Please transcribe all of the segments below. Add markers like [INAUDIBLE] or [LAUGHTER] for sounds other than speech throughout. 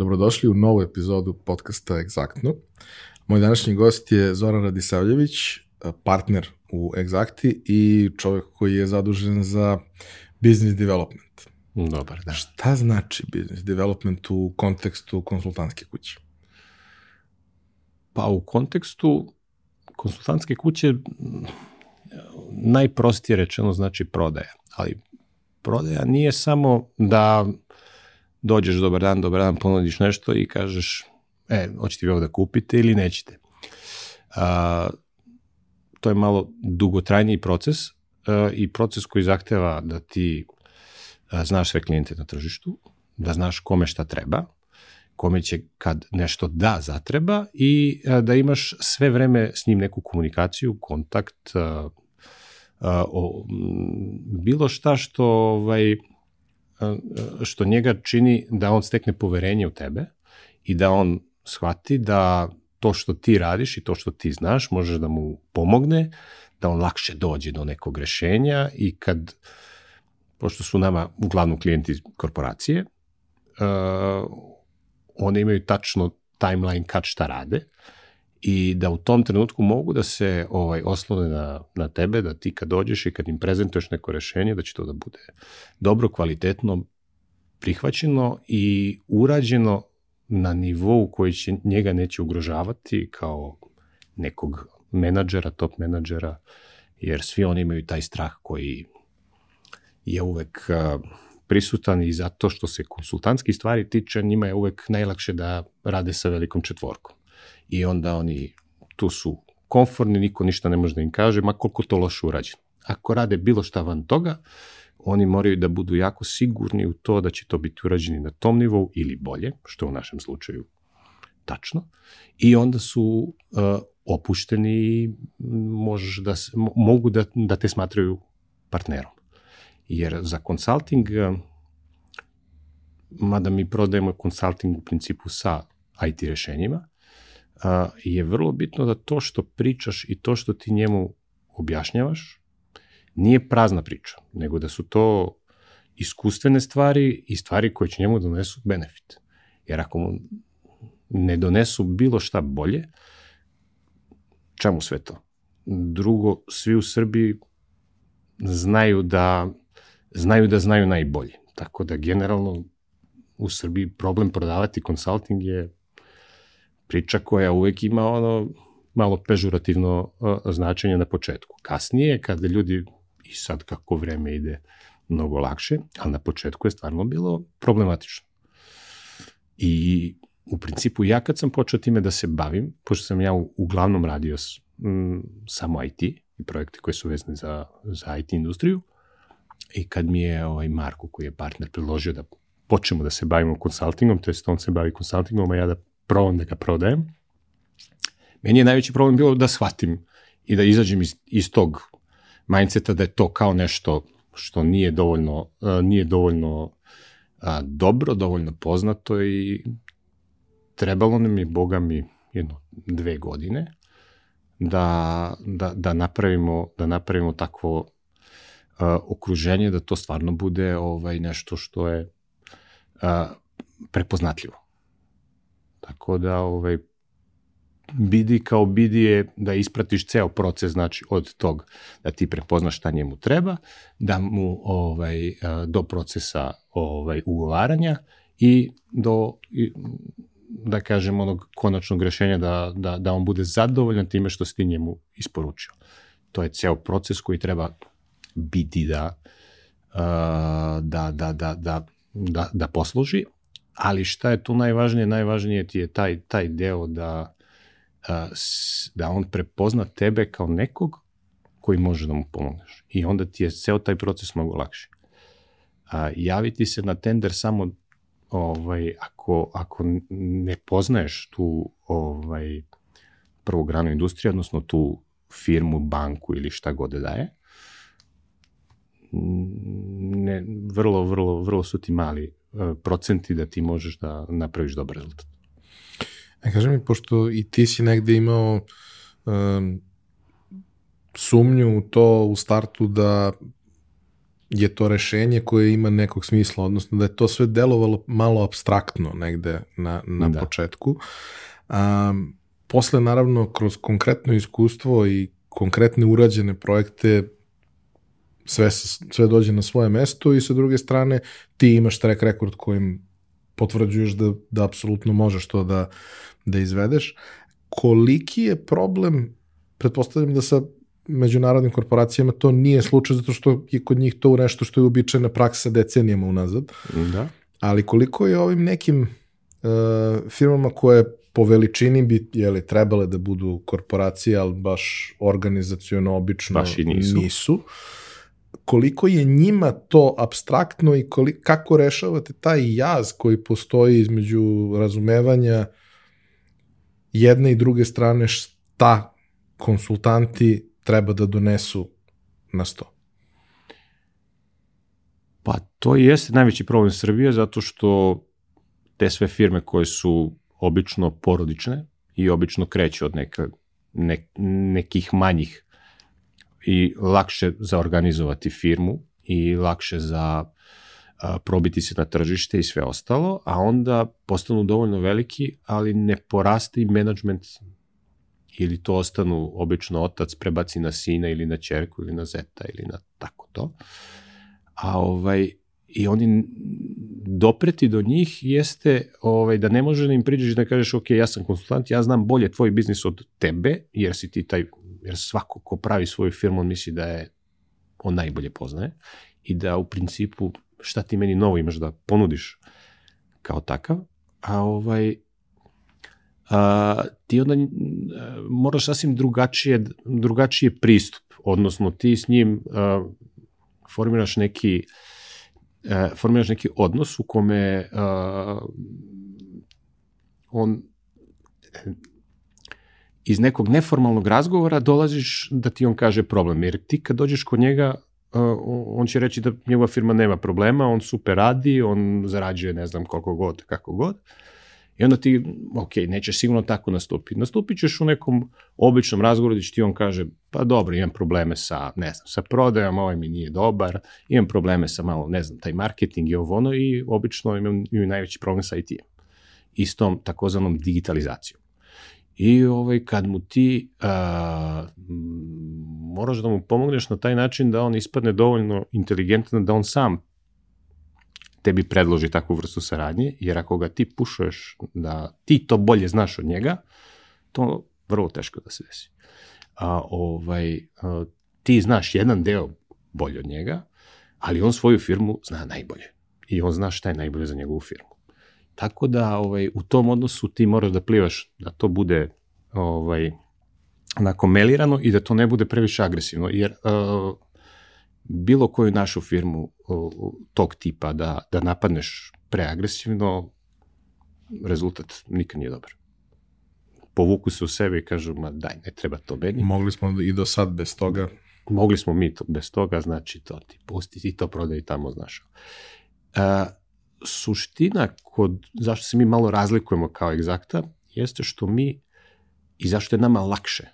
Dobrodošli u novu epizodu podcasta Exaktno. Moj današnji gost je Zoran Radisavljević, partner u Exakti i čovjek koji je zadužen za business development. Dobar, da. Šta znači business development u kontekstu konsultantske kuće? Pa u kontekstu konsultantske kuće najprostije rečeno znači prodaja, ali prodaja nije samo da dođeš dobar dan, dobar dan, ponudiš nešto i kažeš e, hoćete vi ovo da kupite ili nećete. A, to je malo dugotrajniji proces a, i proces koji zahteva da ti a, znaš sve klijente na tržištu, da znaš kome šta treba, kome će kad nešto da zatreba i a, da imaš sve vreme s njim neku komunikaciju, kontakt, a, a, o, bilo šta što ovaj, što njega čini da on stekne poverenje u tebe i da on shvati da to što ti radiš i to što ti znaš možeš da mu pomogne, da on lakše dođe do nekog rešenja i kad, pošto su nama uglavnom klijenti korporacije, uh, one imaju tačno timeline kad šta rade i da u tom trenutku mogu da se ovaj oslone na, na tebe, da ti kad dođeš i kad im prezentuješ neko rešenje, da će to da bude dobro, kvalitetno, prihvaćeno i urađeno na nivou koji će njega neće ugrožavati kao nekog menadžera, top menadžera, jer svi oni imaju taj strah koji je uvek prisutan i zato što se konsultantski stvari tiče, njima je uvek najlakše da rade sa velikom četvorkom i onda oni tu su konforni, niko ništa ne može da im kaže, ma koliko to loše urađeno. Ako rade bilo šta van toga, oni moraju da budu jako sigurni u to da će to biti urađeni na tom nivou ili bolje, što u našem slučaju tačno, i onda su uh, opušteni i možeš da, mogu da, da te smatraju partnerom. Jer za consulting, uh, mada mi prodajemo consulting u principu sa IT rešenjima, a, je vrlo bitno da to što pričaš i to što ti njemu objašnjavaš nije prazna priča, nego da su to iskustvene stvari i stvari koje će njemu donesu benefit. Jer ako mu ne donesu bilo šta bolje, čemu sve to? Drugo, svi u Srbiji znaju da znaju da znaju najbolje. Tako da generalno u Srbiji problem prodavati konsulting je priča koja uvek ima ono malo pežurativno uh, značenje na početku. Kasnije, kada ljudi, i sad kako vreme ide mnogo lakše, ali na početku je stvarno bilo problematično. I u principu ja kad sam počeo time da se bavim, pošto sam ja uglavnom radio s, m, samo IT i projekte koje su vezane za, za IT industriju, i kad mi je ovaj Marko, koji je partner, predložio da počnemo da se bavimo konsultingom, to je on se bavi konsultingom, a ja da probam da ga prodajem. Meni je najveći problem bilo da shvatim i da izađem iz, iz tog mindseta da je to kao nešto što nije dovoljno, uh, nije dovoljno uh, dobro, dovoljno poznato i trebalo nam je, boga mi, jedno, dve godine da, da, da, napravimo, da napravimo takvo uh, okruženje da to stvarno bude ovaj nešto što je uh, prepoznatljivo. Tako da, ovaj, bidi kao bidi je da ispratiš ceo proces, znači od tog da ti prepoznaš šta njemu treba, da mu ovaj, do procesa ovaj, ugovaranja i do da kažem onog konačnog rešenja da, da, da on bude zadovoljan time što si ti njemu isporučio. To je ceo proces koji treba biti da, da, da, da, da, da, da posluži, ali šta je tu najvažnije? Najvažnije ti je taj, taj deo da, da on prepozna tebe kao nekog koji može da mu pomogneš. I onda ti je ceo taj proces mnogo lakši. A, javiti se na tender samo ovaj, ako, ako ne poznaješ tu ovaj, prvu granu industrije, odnosno tu firmu, banku ili šta god da je, ne, vrlo, vrlo, vrlo su ti mali procenti da ti možeš da napraviš dobar rezultat. E, kaži mi, pošto i ti si negde imao um, sumnju u to u startu da je to rešenje koje ima nekog smisla, odnosno da je to sve delovalo malo abstraktno negde na, na da. početku. Um, posle, naravno, kroz konkretno iskustvo i konkretne urađene projekte sve, sve dođe na svoje mesto i sa druge strane ti imaš track record kojim potvrđuješ da, da apsolutno možeš to da, da izvedeš. Koliki je problem, pretpostavljam da sa međunarodnim korporacijama to nije slučaj zato što je kod njih to nešto što je uobičajena praksa decenijama unazad. Da. Ali koliko je ovim nekim uh, firmama koje po veličini bi jeli, trebale da budu korporacije, ali baš organizacijono obično baš i nisu. nisu. Koliko je njima to abstraktno i koliko, kako rešavate taj jaz koji postoji između razumevanja jedne i druge strane šta konsultanti treba da donesu na sto? Pa to i jeste najveći problem Srbije zato što te sve firme koje su obično porodične i obično kreću od neka, ne, nekih manjih i lakše za organizovati firmu i lakše za probiti se na tržište i sve ostalo, a onda postanu dovoljno veliki, ali ne poraste i management ili to ostanu obično otac prebaci na sina ili na čerku ili na zeta ili na tako to. A ovaj i oni dopreti do njih jeste ovaj, da ne može da im priđeš da kažeš ok, ja sam konsultant, ja znam bolje tvoj biznis od tebe, jer si ti taj, jer svako ko pravi svoju firmu, on misli da je on najbolje poznaje i da u principu šta ti meni novo imaš da ponudiš kao takav, a ovaj, a, ti onda moraš sasvim drugačije, drugačije pristup, odnosno ti s njim a, formiraš neki a, formiraš neki odnos u kome a, on iz nekog neformalnog razgovora dolaziš da ti on kaže problem, jer ti kad dođeš kod njega on će reći da njegova firma nema problema, on super radi, on zarađuje ne znam koliko god, kako god, I onda ti, ok, nećeš sigurno tako nastupiti. Nastupit ćeš u nekom običnom razgovoru gdje ti on kaže, pa dobro, imam probleme sa, ne znam, sa prodajom, ovaj mi nije dobar, imam probleme sa malo, ne znam, taj marketing i ovo ono i obično imam, imam najveći problem sa IT-em. Istom takozvanom digitalizacijom. I ovaj, kad mu ti a, moraš da mu pomogneš na taj način da on ispadne dovoljno inteligentan da on sam tebi predloži takvu vrstu saradnje, jer ako ga ti pušuješ da ti to bolje znaš od njega, to vrlo teško da se desi. A, ovaj, a, ti znaš jedan deo bolje od njega, ali on svoju firmu zna najbolje. I on zna šta je najbolje za njegovu firmu. Tako da ovaj, u tom odnosu ti moraš da plivaš da to bude ovaj, onako melirano i da to ne bude previše agresivno, jer uh, bilo koju našu firmu tog tipa da, da napadneš preagresivno, rezultat nikad nije dobar. Povuku se u sebe i kažu, ma daj, ne treba to meni. Mogli smo i do sad bez toga. Mogli smo mi to bez toga, znači to ti pusti i to prodaj tamo, znaš. E, suština kod, zašto se mi malo razlikujemo kao egzakta, jeste što mi, i zašto je nama lakše, e,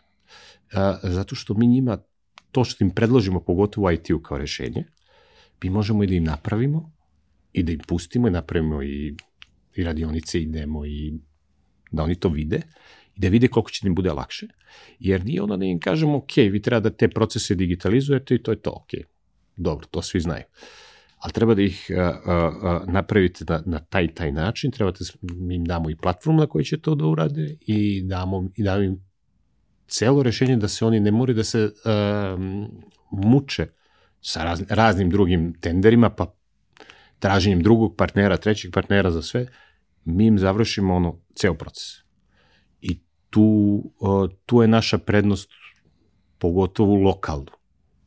zato što mi njima to što im predložimo, pogotovo IT-u kao rešenje, mi možemo i da im napravimo i da im pustimo i napravimo i, i radionice i demo i da oni to vide i da vide koliko će da im bude lakše, jer nije onda da im kažemo, ok, vi treba da te procese digitalizujete i to je to, ok, dobro, to svi znaju. Ali treba da ih a, a, a, napravite na, na taj taj način, treba da im damo i platformu na kojoj će to da urade i damo, i damo im celo rešenje da se oni ne moraju da se uh, muče sa raz, raznim drugim tenderima, pa traženjem drugog partnera, trećeg partnera za sve, mi im završimo ono, ceo proces. I tu, uh, tu je naša prednost, pogotovo lokalnu,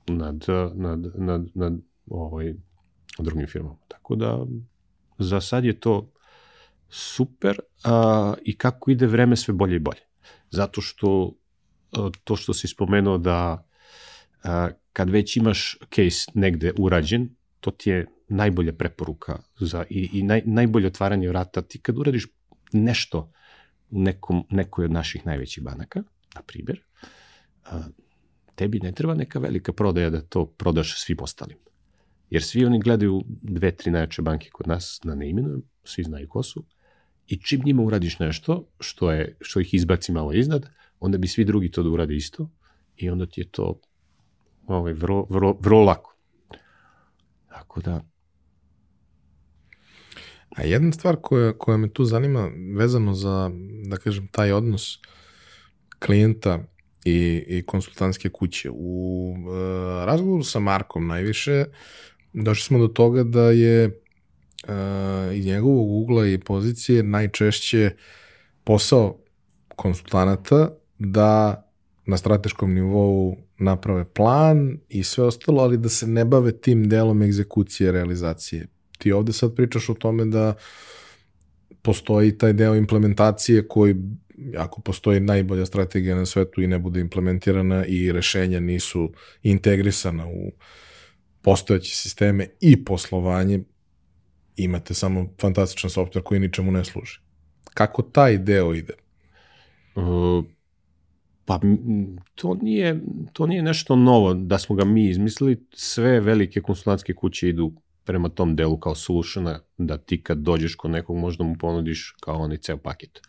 nad, nad, nad, nad ovaj, drugim firmama. Tako da, za sad je to super uh, i kako ide vreme sve bolje i bolje. Zato što to što si spomenuo da kad već imaš case negde urađen, to ti je najbolja preporuka za, i, i naj, najbolje otvaranje vrata. Ti kad uradiš nešto u nekom, nekoj od naših najvećih banaka, na primjer, tebi ne treba neka velika prodaja da to prodaš svim ostalim. Jer svi oni gledaju dve, tri najjače banke kod nas, da ne imenujem, svi znaju ko su, i čim njima uradiš nešto što, je, što ih izbaci malo iznad, onda bi svi drugi to da urade isto i onda ti je to ovaj, vrlo, vrlo, vrlo lako. Tako da... A jedna stvar koja, koja me tu zanima vezano za, da kažem, taj odnos klijenta i, i konsultantske kuće. U e, razgovoru sa Markom najviše došli smo do toga da je e, iz njegovog ugla i pozicije najčešće posao konsultanata da na strateškom nivou naprave plan i sve ostalo, ali da se ne bave tim delom egzekucije, realizacije. Ti ovde sad pričaš o tome da postoji taj deo implementacije koji ako postoji najbolja strategija na svetu i ne bude implementirana i rešenja nisu integrisana u postojeće sisteme i poslovanje, imate samo fantastičan software koji ničemu ne služi. Kako taj deo ide? Uh, pa to nije, to nije nešto novo da smo ga mi izmislili. Sve velike konsultantske kuće idu prema tom delu kao solutiona, da ti kad dođeš kod nekog možda mu ponudiš kao onaj ceo paket.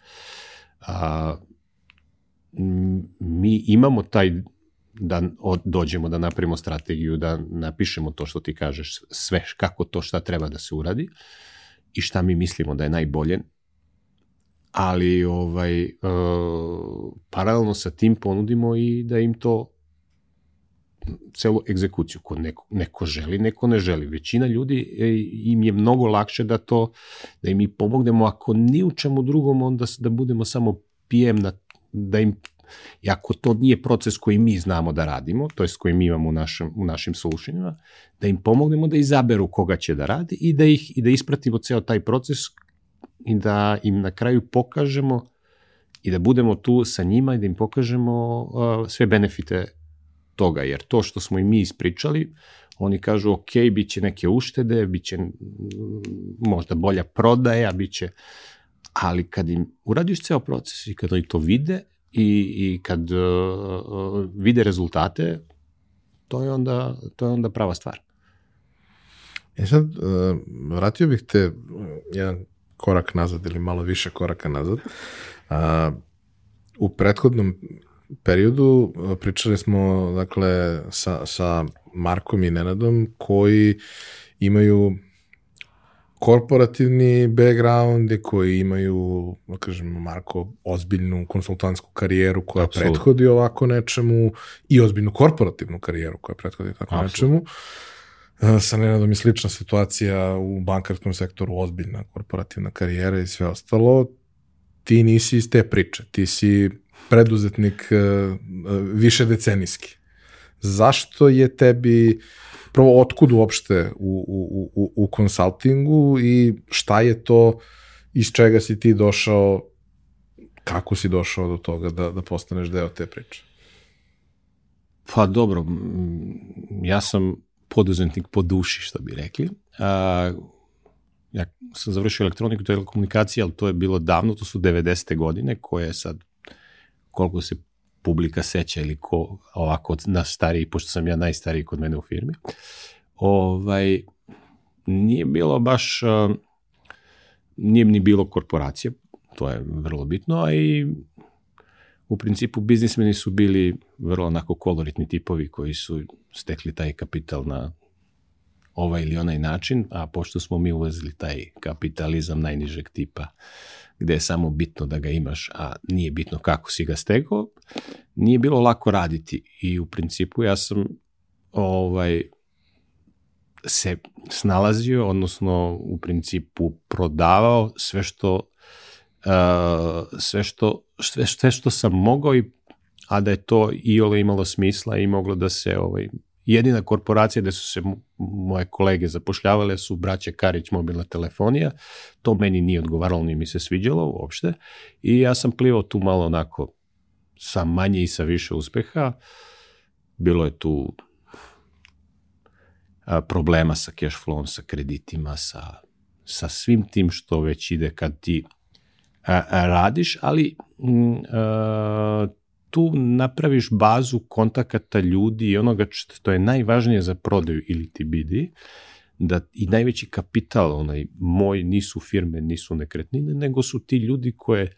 A, mi imamo taj da dođemo da napravimo strategiju, da napišemo to što ti kažeš, sve kako to šta treba da se uradi i šta mi mislimo da je najbolje, ali ovaj, uh, paralelno sa tim ponudimo i da im to celu egzekuciju, ko neko, neko želi, neko ne želi. Većina ljudi e, im je mnogo lakše da to, da im mi pomognemo, ako ni u čemu drugom, onda da budemo samo PM na, da im I ako to nije proces koji mi znamo da radimo, to je koji mi imamo u, našem, u našim solutionima, da im pomognemo da izaberu koga će da radi i da, ih, i da ispratimo ceo taj proces i da im na kraju pokažemo i da budemo tu sa njima i da im pokažemo uh, sve benefite toga, jer to što smo i mi ispričali, oni kažu ok, bit će neke uštede, bit će možda bolja prodaja, bit će, ali kad im uradiš ceo proces i kad oni to vide i, i kad uh, vide rezultate, to je onda, to je onda prava stvar. E sad, uh, vratio bih te jedan korak nazad ili malo više koraka nazad. Uh, u prethodnom periodu pričali smo dakle sa, sa Markom i Nenadom koji imaju korporativni background i koji imaju, da kažemo, Marko, ozbiljnu konsultantsku karijeru koja Absolut. prethodi ovako nečemu i ozbiljnu korporativnu karijeru koja prethodi tako Absolut. nečemu. E, sa Nenadom je slična situacija u bankarskom sektoru, ozbiljna korporativna karijera i sve ostalo. Ti nisi iz te priče, ti si preduzetnik e, e, više decenijski. Zašto je tebi prvo otkud uopšte u, u, u, u konsultingu i šta je to iz čega si ti došao kako si došao do toga da, da postaneš deo te priče? Pa dobro, ja sam poduzetnik po duši, što bi rekli. A, ja sam završio elektroniku telekomunikacije, ali to je bilo davno, to su 90. godine, koje je sad, koliko se publika seća ili ko ovako od nas stariji, pošto sam ja najstariji kod mene u firmi, ovaj, nije bilo baš, nije ni bilo korporacije, to je vrlo bitno, a i u principu biznismeni su bili vrlo onako koloritni tipovi koji su stekli taj kapital na ovaj ili onaj način, a pošto smo mi uvezli taj kapitalizam najnižeg tipa, gde je samo bitno da ga imaš, a nije bitno kako si ga stegao, nije bilo lako raditi. I u principu ja sam ovaj se snalazio, odnosno u principu prodavao sve što uh, sve što sve, sve što sam mogao i a da je to i ole imalo smisla i moglo da se ovaj jedina korporacija gde su se moje kolege zapošljavale su braće Karić mobilna telefonija. To meni nije odgovaralo, ni mi se sviđalo uopšte. I ja sam plivao tu malo onako sa manje i sa više uspeha. Bilo je tu problema sa cash flowom, sa kreditima, sa, sa svim tim što već ide kad ti a, a, radiš, ali m, a, tu napraviš bazu kontakata ljudi i onoga što je najvažnije za prodaju ili ti bidi, da i najveći kapital, onaj moj, nisu firme, nisu nekretnine, nego su ti ljudi koje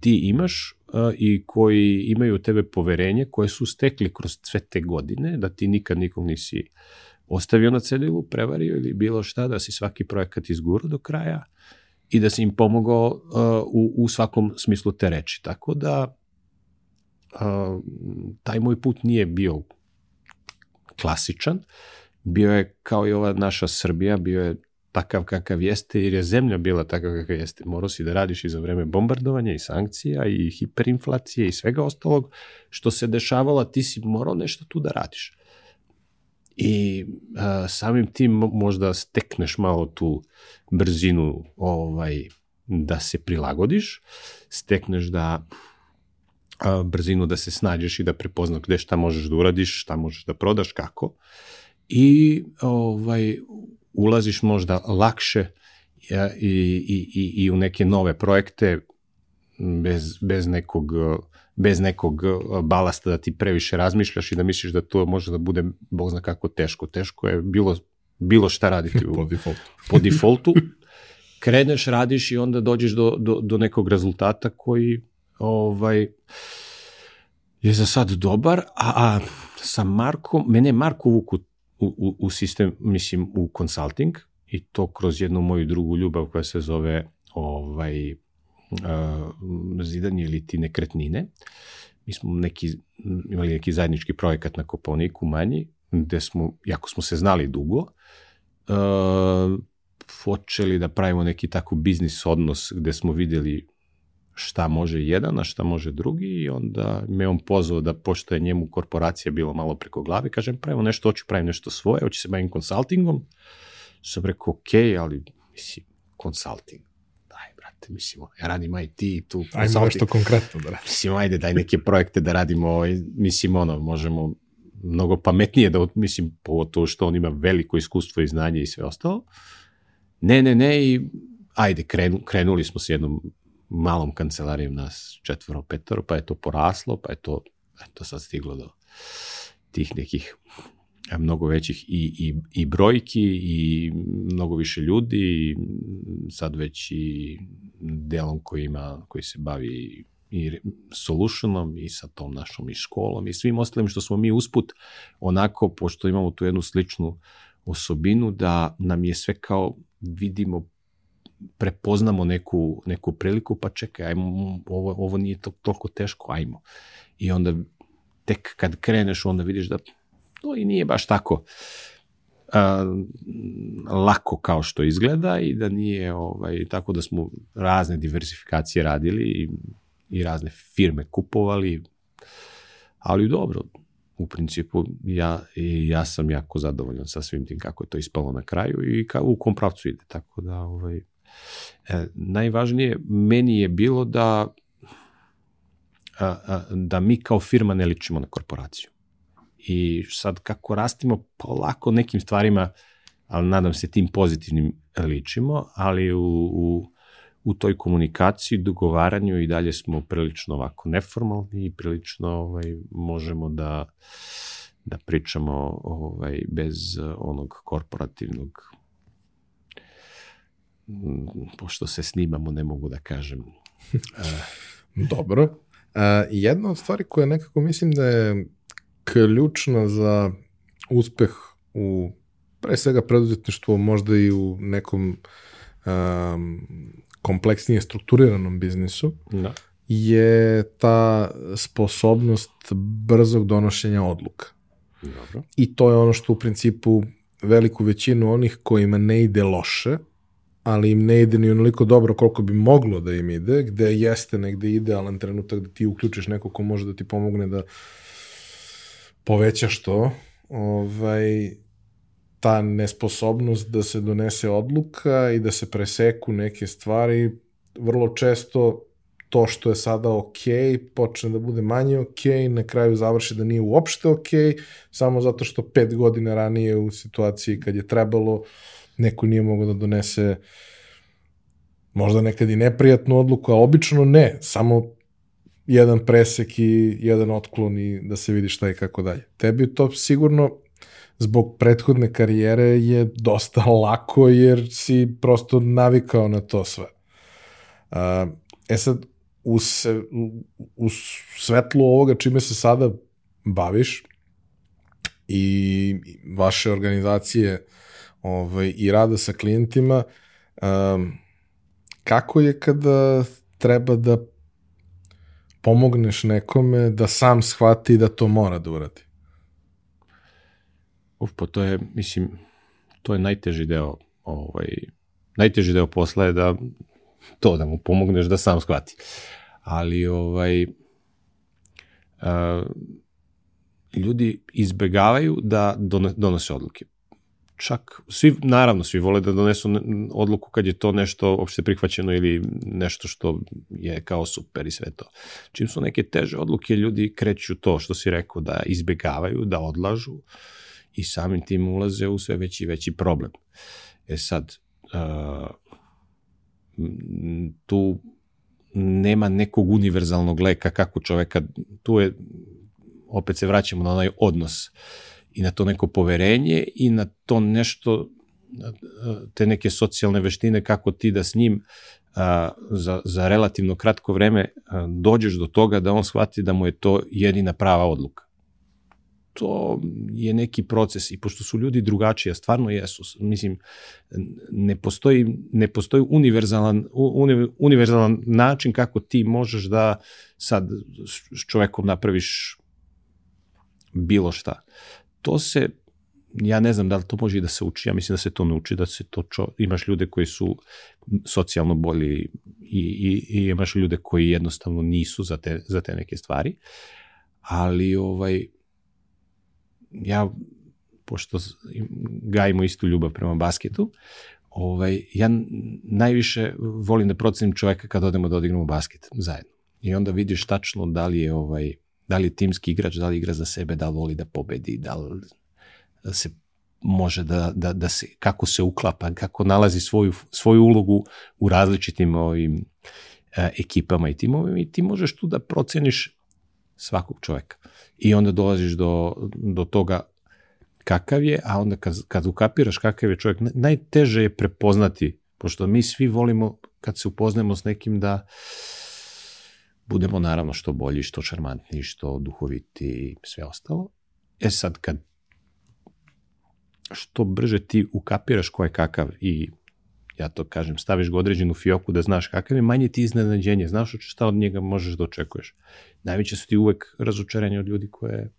ti imaš uh, i koji imaju u tebe poverenje, koje su stekli kroz sve te godine, da ti nikad nikog nisi ostavio na cedilu, prevario ili bilo šta, da si svaki projekat izgurao do kraja i da si im pomogao uh, u, u svakom smislu te reči. Tako da uh, taj moj put nije bio klasičan, bio je kao i ova naša Srbija, bio je takav kakav jeste, jer je zemlja bila takav kakav jeste. Morao si da radiš i za vreme bombardovanja i sankcija i hiperinflacije i svega ostalog što se dešavalo, ti si morao nešto tu da radiš. I a, samim tim možda stekneš malo tu brzinu ovaj, da se prilagodiš, stekneš da a, brzinu da se snađeš i da prepoznaš gde šta možeš da uradiš, šta možeš da prodaš, kako. I ovaj, ulaziš možda lakše ja, i, i, i, i u neke nove projekte bez, bez nekog bez nekog balasta da ti previše razmišljaš i da misliš da to može da bude, bog zna kako teško. Teško je bilo, bilo šta raditi u, [LAUGHS] po defaultu. po defaultu. Kreneš, radiš i onda dođeš do, do, do nekog rezultata koji ovaj, je za sad dobar, a, a sa Markom, mene Marko uvuku u, u, u sistem, mislim, u consulting i to kroz jednu moju drugu ljubav koja se zove ovaj, uh, zidanje ili ti nekretnine. Mi smo neki, imali neki zajednički projekat na Koponiku manji, gde smo, jako smo se znali dugo, uh, počeli da pravimo neki tako biznis odnos gde smo videli šta može jedan, a šta može drugi i onda me on pozvao da, pošto je njemu korporacija bilo malo preko glave, kažem, pravimo nešto, hoću pravim nešto svoje, hoću se bavim konsultingom. Sam rekao, ok, ali, mislim, konsulting, daj, brate, mislim, ja radim IT, tu Ajmo nešto konkretno da radim. Mislim, ajde, daj neke projekte da radimo, ovaj, mislim, ono, možemo mnogo pametnije da, mislim, to što on ima veliko iskustvo i znanje i sve ostalo. Ne, ne, ne, i ajde, krenu, krenuli smo s jednom malom kancelarijom nas četvoro, petoro, pa je to poraslo, pa je to eto sad stiglo do tih nekih e, mnogo većih i, i, i brojki i mnogo više ljudi i sad već i delom koji ima, koji se bavi i solutionom i sa tom našom i školom i svim ostalim što smo mi usput onako, pošto imamo tu jednu sličnu osobinu, da nam je sve kao vidimo prepoznamo neku, neku priliku, pa čekaj, ajmo, ovo, ovo nije to, toliko teško, ajmo. I onda tek kad kreneš, onda vidiš da to i nije baš tako a, lako kao što izgleda i da nije, ovaj, tako da smo razne diversifikacije radili i, i razne firme kupovali, ali dobro, u principu ja, ja sam jako zadovoljan sa svim tim kako je to ispalo na kraju i ka, u kom pravcu ide, tako da ovaj, E, najvažnije meni je bilo da da mi kao firma ne ličimo na korporaciju. I sad kako rastimo polako nekim stvarima, ali nadam se tim pozitivnim ličimo, ali u, u, u toj komunikaciji, dogovaranju i dalje smo prilično ovako neformalni i prilično ovaj, možemo da da pričamo ovaj, bez onog korporativnog pošto se snimamo, ne mogu da kažem. [LAUGHS] Dobro. Uh, jedna od stvari koja nekako mislim da je ključna za uspeh u pre svega preduzetništvu, možda i u nekom um, kompleksnije strukturiranom biznisu, da. je ta sposobnost brzog donošenja odluka. Dobro. I to je ono što u principu veliku većinu onih kojima ne ide loše, ali im ne ide ni onoliko dobro koliko bi moglo da im ide, gde jeste negde idealan trenutak da ti uključiš neko ko može da ti pomogne da povećaš to, ovaj, ta nesposobnost da se donese odluka i da se preseku neke stvari, vrlo često to što je sada ok, počne da bude manje ok, na kraju završi da nije uopšte ok, samo zato što pet godina ranije u situaciji kad je trebalo uh, neko nije mogao da donese možda nekad i neprijatnu odluku, a obično ne, samo jedan presek i jedan otklon i da se vidi šta i kako dalje. Tebi to sigurno zbog prethodne karijere je dosta [LAUGHS] lako jer si prosto navikao na to sve. E sad, u, se, u svetlu ovoga čime se sada baviš i vaše organizacije ovaj, i rada sa klijentima, um, kako je kada treba da pomogneš nekome da sam shvati da to mora da uradi? Uf, pa to je, mislim, to je najteži deo, ovaj, najteži deo posla je da to, da mu pomogneš da sam shvati. Ali, ovaj, uh, ljudi izbegavaju da donose odluke. Čak, svi, naravno, svi vole da donesu odluku kad je to nešto opšte prihvaćeno ili nešto što je kao super i sve to. Čim su neke teže odluke, ljudi kreću to što si rekao, da izbegavaju, da odlažu i samim tim ulaze u sve veći i veći problem. E sad, uh, tu nema nekog univerzalnog leka kako čoveka, tu je opet se vraćamo na onaj odnos i na to neko poverenje i na to nešto, te neke socijalne veštine kako ti da s njim a, za, za relativno kratko vreme a, dođeš do toga da on shvati da mu je to jedina prava odluka. To je neki proces i pošto su ljudi drugačiji, a stvarno jesu, mislim, ne postoji, ne postoji univerzalan, uni, univerzalan način kako ti možeš da sad s čovekom napraviš bilo šta. To se, ja ne znam da li to može i da se uči, ja mislim da se to ne uči, da se to čo, imaš ljude koji su socijalno bolji i, i, i imaš ljude koji jednostavno nisu za te, za te neke stvari, ali ovaj, ja, pošto gajimo istu ljubav prema basketu, ovaj, ja najviše volim da procenim čoveka kad odemo da odigramo basket zajedno. I onda vidiš tačno da li je ovaj, da li je timski igrač, da li igra za sebe, da li voli da pobedi, da li se može da, da, da se, kako se uklapa, kako nalazi svoju, svoju ulogu u različitim ovim e, ekipama i timovima i ti možeš tu da proceniš svakog čoveka. I onda dolaziš do, do toga kakav je, a onda kad, kad ukapiraš kakav je čovjek, najteže je prepoznati, pošto mi svi volimo kad se upoznemo s nekim da budemo naravno što bolji, što šarmantniji, što duhoviti i sve ostalo. E sad, kad što brže ti ukapiraš ko je kakav i ja to kažem, staviš ga određenu fioku da znaš kakav je, manje ti iznenađenje, znaš šta od njega možeš da očekuješ. Najveće su ti uvek razočaranje od ljudi koje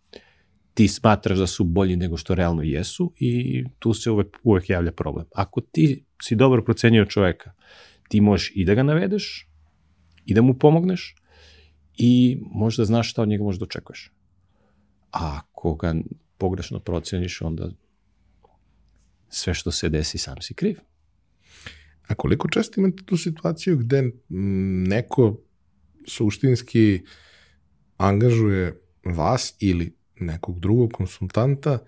ti smatraš da su bolji nego što realno jesu i tu se uvek, uvek javlja problem. Ako ti si dobro procenio čoveka, ti možeš i da ga navedeš, i da mu pomogneš, i možda znaš šta od njega možeš da očekuješ. A ako ga pogrešno proceniš, onda sve što se desi sam si kriv. A koliko često imate tu situaciju gde neko suštinski angažuje vas ili nekog drugog konsultanta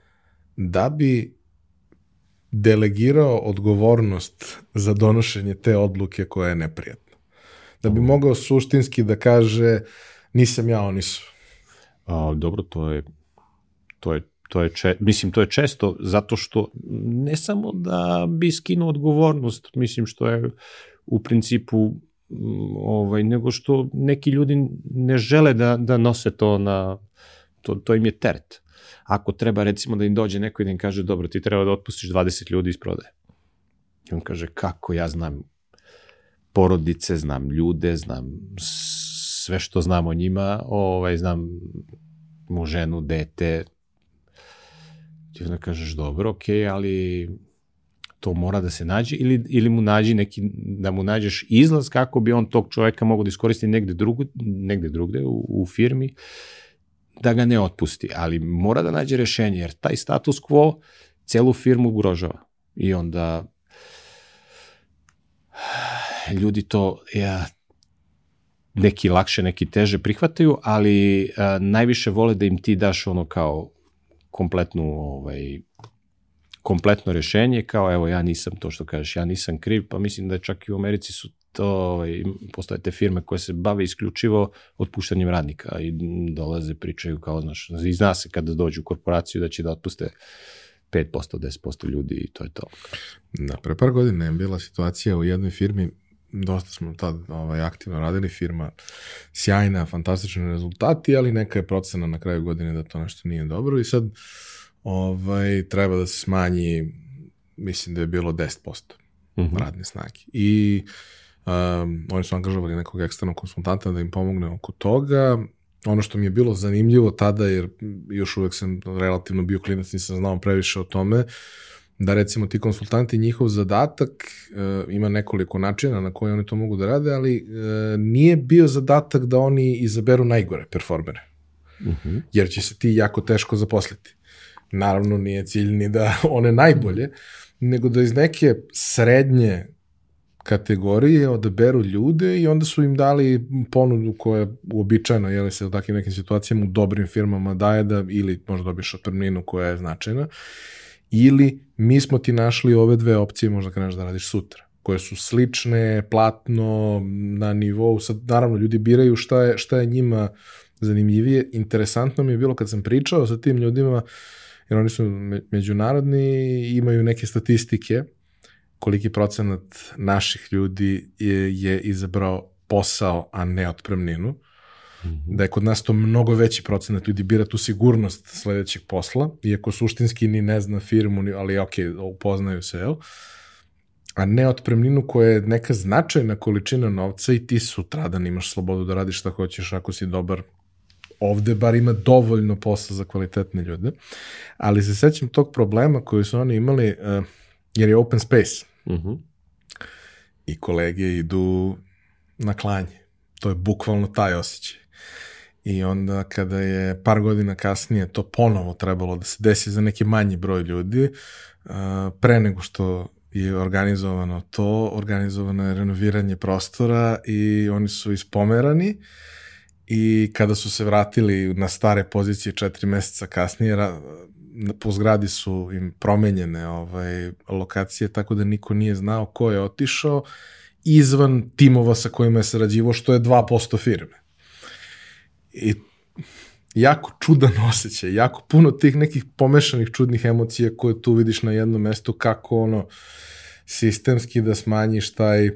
da bi delegirao odgovornost za donošenje te odluke koja je neprijatna? Da bi mogao suštinski da kaže nisam ja, oni su. A, dobro, to je, to je to je če, mislim to je često zato što ne samo da bi skinuo odgovornost, mislim što je u principu mm, ovaj nego što neki ljudi ne žele da da nose to na to to im je teret. Ako treba recimo da im dođe neko i da im kaže dobro ti treba da otpustiš 20 ljudi iz prodaje. I on kaže kako ja znam porodice, znam ljude, znam sve što znam o njima, ovaj, znam mu ženu, dete, ti onda kažeš dobro, ok, ali to mora da se nađe ili, ili mu nađi neki, da mu nađeš izlaz kako bi on tog čoveka mogao da iskoristi negde, drugo, negde drugde u, u firmi, da ga ne otpusti, ali mora da nađe rešenje, jer taj status quo celu firmu ugrožava. I onda ljudi to, ja, neki lakše, neki teže prihvataju, ali a, najviše vole da im ti daš ono kao kompletnu ovaj kompletno rešenje kao evo ja nisam to što kažeš ja nisam kriv pa mislim da čak i u Americi su to ovaj, postoje te firme koje se bave isključivo otpuštanjem radnika i dolaze, pričaju kao, znaš, i zna se kada dođu u korporaciju da će da otpuste 5%, 10% ljudi i to je to. Da, pre par godina je bila situacija u jednoj firmi, dosta smo tad ovaj, aktivno radili, firma sjajna, fantastični rezultati, ali neka je procena na kraju godine da to nešto nije dobro i sad ovaj, treba da se smanji, mislim da je bilo 10% mm -hmm. radne snage. I um, oni su angažovali nekog eksternog konsultanta da im pomogne oko toga. Ono što mi je bilo zanimljivo tada, jer još uvek sam relativno bio klinac, nisam znao previše o tome, da recimo ti konsultanti, njihov zadatak uh, ima nekoliko načina na koje oni to mogu da rade, ali uh, nije bio zadatak da oni izaberu najgore performere. Uh mhm. -huh. Jer će se ti jako teško zaposliti. Naravno, nije cilj ni da [LAUGHS] one najbolje, nego da iz neke srednje kategorije odaberu ljude i onda su im dali ponudu koja je uobičajena, jel se u takvim nekim situacijama u dobrim firmama daje da ili možda dobiješ otpremninu koja je značajna, ili mi smo ti našli ove dve opcije možda kreneš da radiš sutra koje su slične, platno, na nivou, sad naravno ljudi biraju šta je, šta je njima zanimljivije. Interesantno mi je bilo kad sam pričao sa tim ljudima, jer oni su međunarodni, imaju neke statistike, koliki procenat naših ljudi je, je izabrao posao, a ne otpremninu. Mm -hmm. Da je kod nas to mnogo veći procenat ljudi bira tu sigurnost sledećeg posla, iako suštinski ni ne zna firmu, ali ok, upoznaju se, jel? a ne otpremninu koja je neka značajna količina novca i ti sutradan imaš slobodu da radiš šta hoćeš ako si dobar ovde bar ima dovoljno posla za kvalitetne ljude, ali se sećam tog problema koji su oni imali, uh, jer je open space. Uh mhm. -huh. I kolege idu na klanje. To je bukvalno taj osjećaj. I onda kada je par godina kasnije to ponovo trebalo da se desi za neki manji broj ljudi, pre nego što je organizovano to, organizovano je renoviranje prostora i oni su ispomerani i kada su se vratili na stare pozicije četiri meseca kasnije, po zgradi su im promenjene ovaj, lokacije, tako da niko nije znao ko je otišao izvan timova sa kojima je sarađivo, što je 2% firme. I jako čudan osjećaj, jako puno tih nekih pomešanih čudnih emocija koje tu vidiš na jednom mestu, kako ono sistemski da smanjiš taj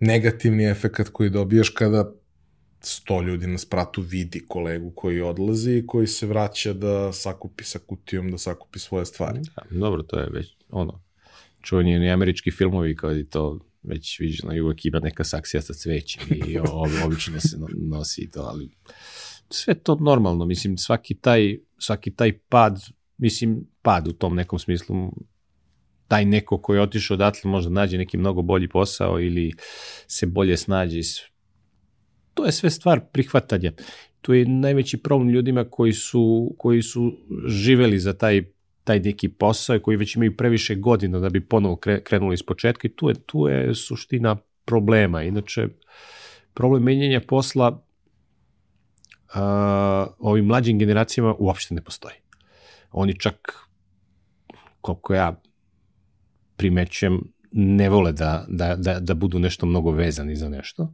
negativni efekat koji dobijaš kada sto ljudi na spratu vidi kolegu koji odlazi i koji se vraća da sakupi sa kutijom, da sakupi svoje stvari. Da, dobro, to je već ono, čuveni ni američki filmovi kao i to već viđeno i uvek ima neka saksija sa cvećem i obično se nosi to, ali sve to normalno, mislim, svaki taj, svaki taj pad, mislim, pad u tom nekom smislu, taj neko koji je otišao odatle možda nađe neki mnogo bolji posao ili se bolje snađe to je sve stvar prihvatanja. To je najveći problem ljudima koji su, koji su živeli za taj taj neki posao koji već imaju previše godina da bi ponovo krenuli iz početka i tu je, tu je suština problema. Inače, problem menjanja posla ovim mlađim generacijama uopšte ne postoji. Oni čak, koliko ja primećujem, ne vole da, da, da, da budu nešto mnogo vezani za nešto. Uh,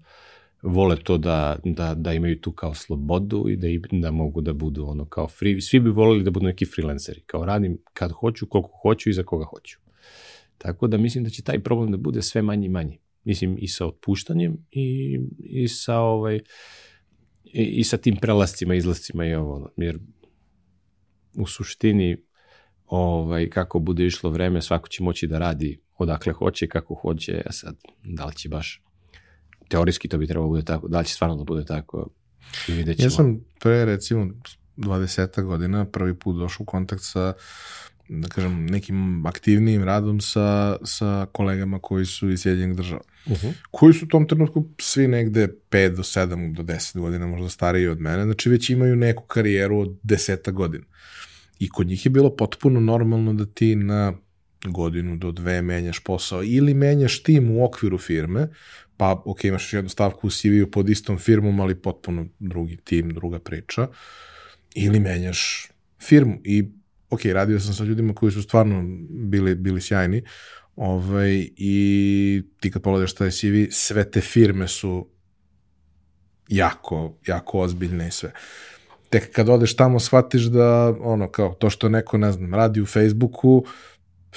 vole to da, da, da imaju tu kao slobodu i da, da mogu da budu ono kao free. Svi bi voleli da budu neki freelanceri, kao radim kad hoću, koliko hoću i za koga hoću. Tako da mislim da će taj problem da bude sve manji i manji. Mislim i sa otpuštanjem i, i sa ovaj i, i sa tim prelascima, izlascima i ovo, jer u suštini ovaj, kako bude išlo vreme, svako će moći da radi odakle hoće, kako hoće, a sad da li će baš teorijski to bi trebalo bude tako, da li će stvarno da bude tako i vidjet ćemo. Ja sam pre recimo 20 godina prvi put došao u kontakt sa da kažem, nekim aktivnijim radom sa, sa kolegama koji su iz Sjedinjenih država. Uh -huh. Koji su u tom trenutku svi negde 5 do 7 do 10 godina, možda stariji od mene, znači već imaju neku karijeru od 10 godina. I kod njih je bilo potpuno normalno da ti na godinu do dve menjaš posao ili menjaš tim u okviru firme, pa ok, imaš jednu stavku u CV-u pod istom firmom, ali potpuno drugi tim, druga priča, ili menjaš firmu i ok, radio sam sa ljudima koji su stvarno bili, bili sjajni, Ovaj, I ti kad pogledaš taj CV, sve te firme su jako, jako ozbiljne i sve. Tek kad odeš tamo shvatiš da, ono, kao, to što neko, ne znam, radi u Facebooku,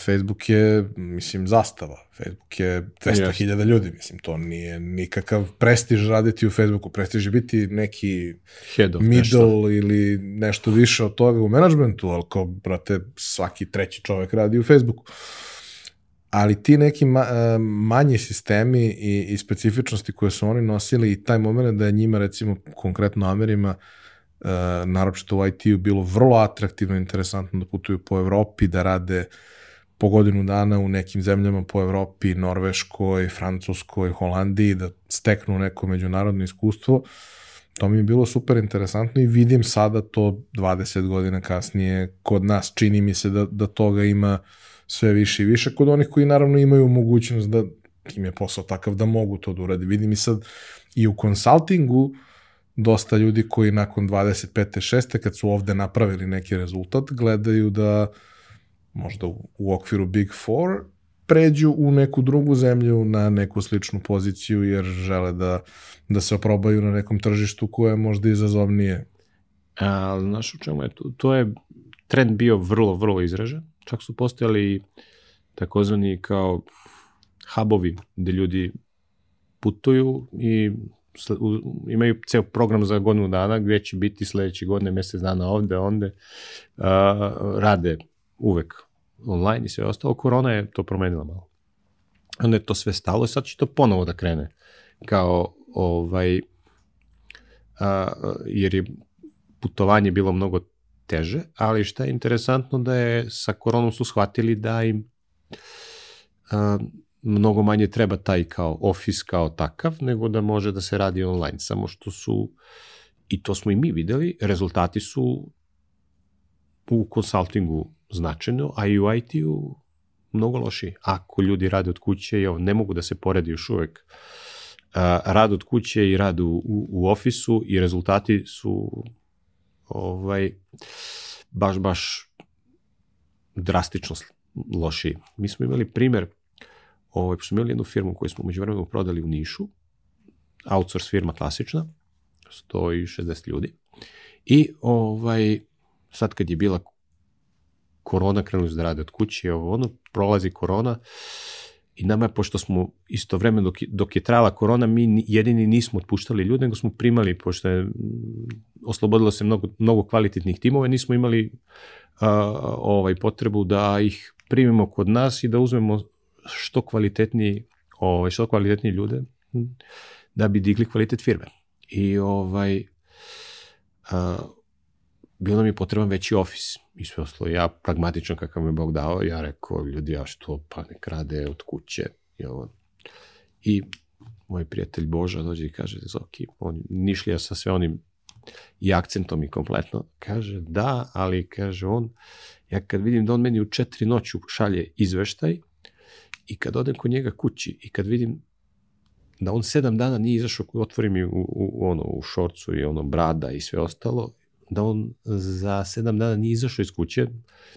Facebook je, mislim, zastava. Facebook je 200.000 ljudi, mislim, to nije nikakav prestiž raditi u Facebooku. Prestiž je biti neki Head of middle nešto. ili nešto više od toga u menadžmentu, ali kao, brate, svaki treći čovek radi u Facebooku. Ali ti neki ma, e, manji sistemi i, i specifičnosti koje su oni nosili i taj moment da je njima, recimo, konkretno Amerima, uh, naročito u IT-u, bilo vrlo atraktivno i interesantno da putuju po Evropi, da rade po godinu dana u nekim zemljama po Evropi, Norveškoj, Francuskoj, Holandiji, da steknu neko međunarodno iskustvo. To mi je bilo super interesantno i vidim sada to 20 godina kasnije kod nas. Čini mi se da, da toga ima sve više i više kod onih koji naravno imaju mogućnost da im je posao takav da mogu to da uradi. Vidim i sad i u konsultingu dosta ljudi koji nakon 25. 6. kad su ovde napravili neki rezultat, gledaju da možda u, okviru Big Four pređu u neku drugu zemlju na neku sličnu poziciju jer žele da, da se oprobaju na nekom tržištu koje je možda izazovnije. A, znaš u čemu je to? To je trend bio vrlo, vrlo izražen. Čak su postojali takozvani kao hubovi gde ljudi putuju i imaju ceo program za godinu dana gde će biti sledeće godine mesec dana ovde, onde, a, rade uvek online i sve ostalo. Korona je to promenila malo. Onda je to sve stalo i sad će to ponovo da krene. Kao, ovaj, a, jer je putovanje bilo mnogo teže, ali šta je interesantno da je sa koronom su shvatili da im a, mnogo manje treba taj kao office kao takav, nego da može da se radi online. Samo što su, i to smo i mi videli, rezultati su u konsultingu značajno, a i u IT-u mnogo loši. Ako ljudi rade od kuće, jo, ne mogu da se poredi još uvek rad od kuće i rad u, u, u ofisu i rezultati su ovaj, baš, baš drastično loši. Mi smo imali primer, ovaj, smo imali jednu firmu koju smo među vremenu prodali u Nišu, outsource firma klasična, 160 ljudi, i ovaj, sad kad je bila korona, krenuli da rade od kuće, ovo ono, prolazi korona i nama pošto smo isto vreme dok, dok je trajala korona, mi jedini nismo otpuštali ljude, nego smo primali, pošto je oslobodilo se mnogo, mnogo kvalitetnih timova, nismo imali a, ovaj potrebu da ih primimo kod nas i da uzmemo što kvalitetniji, ovaj, što kvalitetniji ljude da bi digli kvalitet firme. I ovaj, a, bilo mi potreban veći ofis i sve ostalo. Ja pragmatično kakav mi Bog dao, ja rekao, ljudi, ja što, pa nek rade od kuće i ovo. I moj prijatelj Boža dođe i kaže, Zoki, on nišlija sa sve onim i akcentom i kompletno, kaže, da, ali kaže on, ja kad vidim da on meni u četiri noću šalje izveštaj i kad odem kod njega kući i kad vidim da on sedam dana nije izašao, otvorim i u, u, u, ono, u šorcu i ono brada i sve ostalo da on za sedam dana nije izašao iz kuće,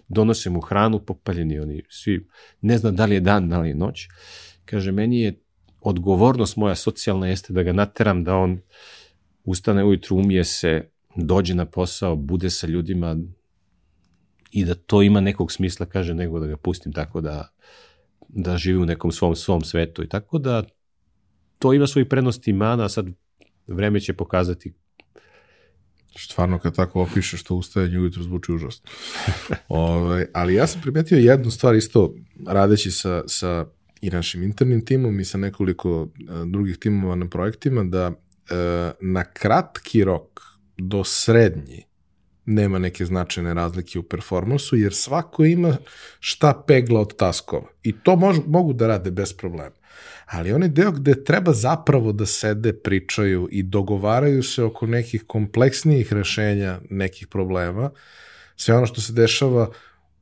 donose mu hranu, popaljeni oni svi, ne zna da li je dan, da li je noć. Kaže, meni je odgovornost moja socijalna jeste da ga nateram da on ustane ujutru, umije se, dođe na posao, bude sa ljudima i da to ima nekog smisla, kaže, nego da ga pustim tako da, da živi u nekom svom, svom svetu. I tako da to ima svoji prednosti i mana, a sad vreme će pokazati Stvarno kad tako opišeš to ustajanje ujutro zvuči užasno. Ove, [LAUGHS] ovaj, ali ja sam primetio jednu stvar isto radeći sa, sa i našim internim timom i sa nekoliko uh, drugih timova na projektima da uh, na kratki rok do srednji nema neke značajne razlike u performansu, jer svako ima šta pegla od taskova. I to mož, mogu da rade bez problema ali onaj deo gde treba zapravo da sede, pričaju i dogovaraju se oko nekih kompleksnijih rešenja nekih problema, sve ono što se dešava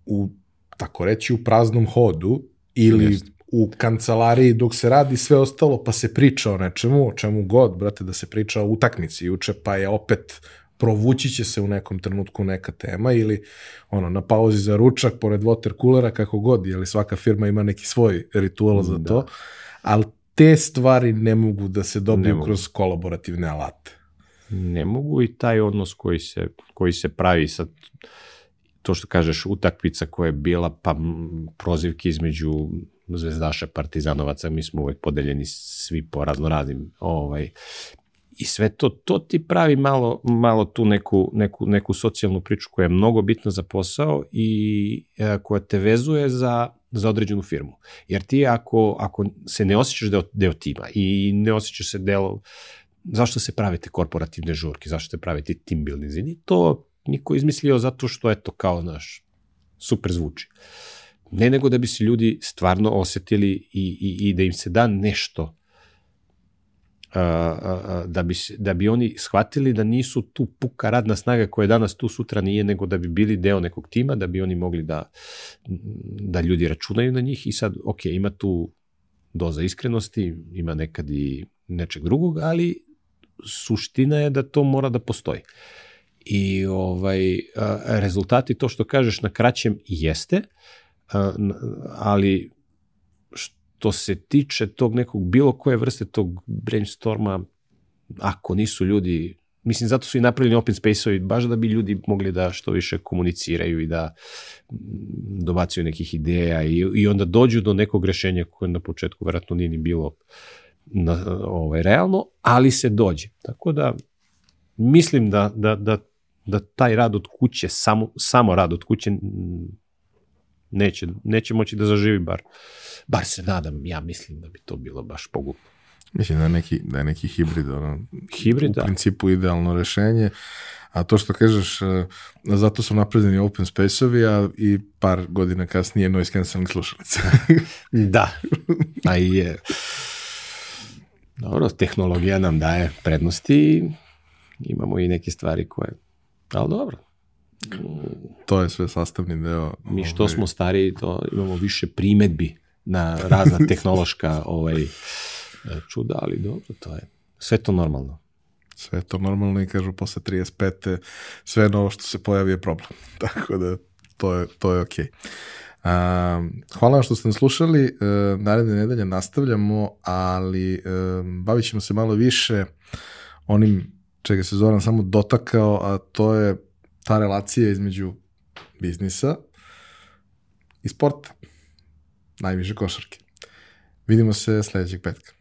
u, tako reći, u praznom hodu ili Jest. u kancelariji dok se radi sve ostalo, pa se priča o nečemu, o čemu god, brate, da se priča o utakmici juče, pa je opet provući će se u nekom trenutku neka tema ili ono na pauzi za ručak pored water coolera kako god, jer svaka firma ima neki svoj ritual za Da. to, ali te stvari ne mogu da se dobiju kroz kolaborativne alate. ne mogu i taj odnos koji se, koji se pravi sa to što kažeš utakmica koja je bila pa prozivke između zvezdaša partizanovaca mi smo uvek podeljeni svi po raznoraznim ovaj i sve to to ti pravi malo malo tu neku neku neku socijalnu priču koja je mnogo bitna za posao i e, koja te vezuje za za određenu firmu. Jer ti ako, ako se ne osjećaš deo, deo tima i ne osjećaš se deo zašto se pravite korporativne žurke, zašto se pravite team building, i to niko izmislio zato što, eto, kao, naš, super zvuči. Ne nego da bi se ljudi stvarno osetili i, i, i da im se da nešto da, bi, da bi oni shvatili da nisu tu puka radna snaga koja je danas tu sutra nije, nego da bi bili deo nekog tima, da bi oni mogli da, da ljudi računaju na njih i sad, ok, ima tu doza iskrenosti, ima nekad i nečeg drugog, ali suština je da to mora da postoji. I ovaj rezultati to što kažeš na kraćem jeste, ali što se tiče tog nekog bilo koje vrste tog brainstorma, ako nisu ljudi Mislim, zato su i napravljeni open space-ovi, baš da bi ljudi mogli da što više komuniciraju i da mm, dobacuju nekih ideja i, i onda dođu do nekog rešenja koje na početku verovatno nije ni bilo na, ovaj, realno, ali se dođe. Tako da mislim da, da, da, da taj rad od kuće, samo, samo rad od kuće mm, neće, neće moći da zaživi bar. Bar se nadam, ja mislim da bi to bilo baš pogubno. Mislim da je neki, da je neki hibrid, ono, Hibrid, u da. principu idealno rešenje, a to što kažeš, e, zato su napravljeni open space-ovi, a i par godina kasnije noise cancelling slušalice. [LAUGHS] Da. A i je... Dobro, tehnologija nam daje prednosti i imamo i neke stvari koje... Ali dobro, to je sve sastavni deo. mi što ovaj, smo stariji, to imamo više primetbi na razna [LAUGHS] tehnološka ovaj, čuda, ali dobro, to je sve to normalno. Sve to normalno i kažu posle 35. sve novo što se pojavi je problem. [LAUGHS] Tako da to je, to je okej. A, hvala vam što ste nas slušali. E, naredne nedelje nastavljamo, ali e, bavit ćemo se malo više onim čega se Zoran samo dotakao, a to je ta relacija između biznisa i sporta. Najviše košarke. Vidimo se sledećeg petka.